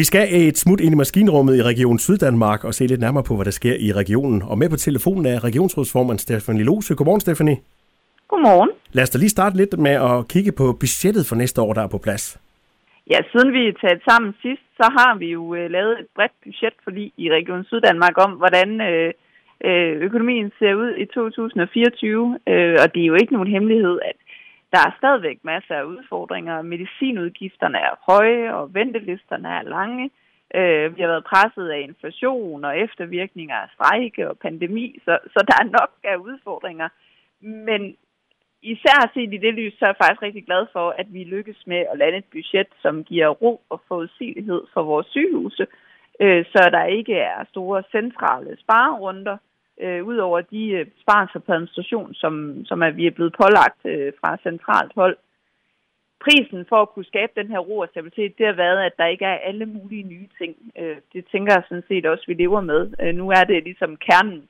Vi skal et smut ind i maskinrummet i Region Syddanmark og se lidt nærmere på, hvad der sker i regionen. Og med på telefonen er regionsrådsformand Stefanie Lose. Godmorgen, Stefanie. Godmorgen. Lad os da lige starte lidt med at kigge på budgettet for næste år, der er på plads. Ja, siden vi er taget sammen sidst, så har vi jo øh, lavet et bredt budget fordi i Region Syddanmark om, hvordan øh, øh, økonomien ser ud i 2024. Øh, og det er jo ikke nogen hemmelighed, at der er stadigvæk masser af udfordringer. Medicinudgifterne er høje, og ventelisterne er lange. Øh, vi har været presset af inflation og eftervirkninger af strejke og pandemi, så, så der er nok af udfordringer. Men især set i det lys, så er jeg faktisk rigtig glad for, at vi lykkes med at lande et budget, som giver ro og forudsigelighed for vores sygehuse, øh, så der ikke er store centrale sparerunder, øh, ud over de øh, besparelser på administration, som, som er, vi er blevet pålagt øh, fra centralt hold. Prisen for at kunne skabe den her ro og stabilitet, det har været, at der ikke er alle mulige nye ting. Øh, det tænker jeg sådan set også, vi lever med. Øh, nu er det ligesom kernen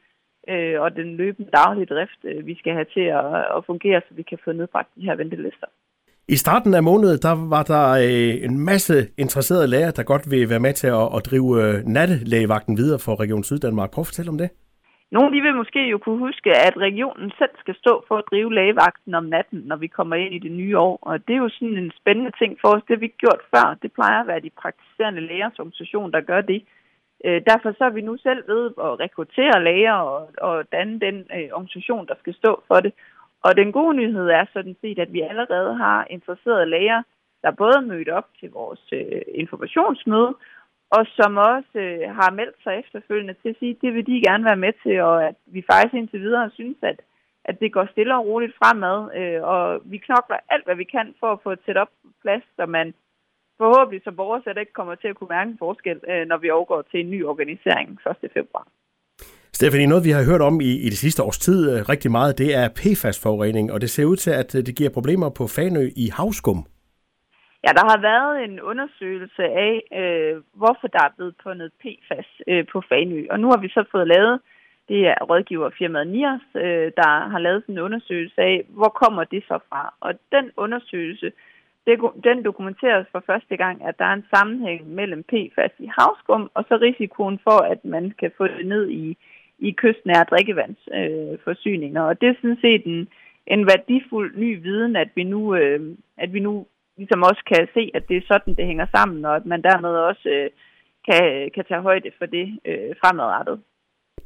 øh, og den løbende daglige drift, øh, vi skal have til at, at fungere, så vi kan få nedbragt de her ventelister. I starten af måneden, der var der øh, en masse interesserede læger, der godt vil være med til at, at drive øh, nattelægevagten videre for Region Syddanmark. Prøv at fortælle om det. Nogle de vil måske jo kunne huske, at regionen selv skal stå for at drive lægevagten om natten, når vi kommer ind i det nye år. Og det er jo sådan en spændende ting for os. Det har vi gjort før. Det plejer at være de praktiserende lægers organisation, der gør det. Øh, derfor så er vi nu selv ved at rekruttere læger og, og danne den øh, organisation, der skal stå for det. Og den gode nyhed er sådan set, at vi allerede har interesserede læger, der både er mødt op til vores øh, informationsmøde, og som også øh, har meldt sig efterfølgende til at sige, at det vil de gerne være med til, og at vi faktisk indtil videre synes, at, at det går stille og roligt fremad, øh, og vi knokler alt, hvad vi kan for at få et setup på plads, så man forhåbentlig som borger slet ikke kommer til at kunne mærke en forskel, øh, når vi overgår til en ny organisering 1. februar. Stefanie, noget vi har hørt om i, i det sidste års tid øh, rigtig meget, det er PFAS-forurening, og det ser ud til, at øh, det giver problemer på Fanø i havskum. Ja, der har været en undersøgelse af, øh, hvorfor der er blevet fundet PFAS øh, på Fanø. Og nu har vi så fået lavet, det er rådgiverfirmaet NIAS, øh, der har lavet sådan en undersøgelse af, hvor kommer det så fra. Og den undersøgelse, det, den dokumenteres for første gang, at der er en sammenhæng mellem PFAS i havskum, og så risikoen for, at man kan få det ned i, i kystnære drikkevandsforsyninger. Øh, og det er sådan set en, en værdifuld ny viden, at vi nu, øh, at vi nu ligesom også kan se, at det er sådan, det hænger sammen, og at man dermed også øh, kan, kan tage højde for det øh, fremadrettet.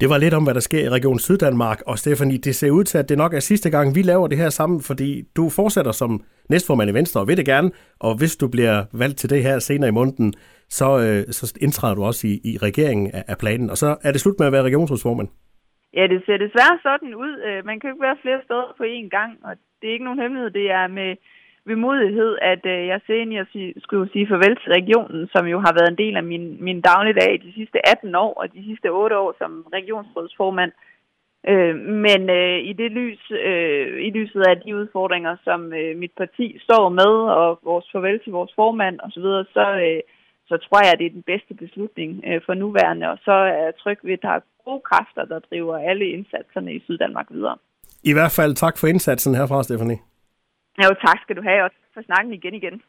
Det var lidt om, hvad der sker i Region Syddanmark, og Stefanie, det ser ud til, at det nok er sidste gang, vi laver det her sammen, fordi du fortsætter som næstformand i Venstre, og vil det gerne, og hvis du bliver valgt til det her senere i måneden, så, øh, så indtræder du også i, i regeringen af, af planen, og så er det slut med at være regionsrådsformand. Ja, det ser desværre sådan ud. Øh, man kan jo ikke være flere steder på én gang, og det er ikke nogen hemmelighed. Det er med vemodighed, at øh, jeg senior skulle sige farvel til regionen, som jo har været en del af min, min dagligdag de sidste 18 år og de sidste 8 år som regionsrådsformand. Øh, men øh, i det lys, øh, i lyset af de udfordringer, som øh, mit parti står med, og vores farvel til vores formand osv., så, så, øh, så tror jeg, at det er den bedste beslutning øh, for nuværende, og så er jeg tryg ved, at der er gode kræfter, der driver alle indsatserne i Syddanmark videre. I hvert fald tak for indsatsen herfra, Stefanie. Jo, tak skal du have, og for snakken igen igen.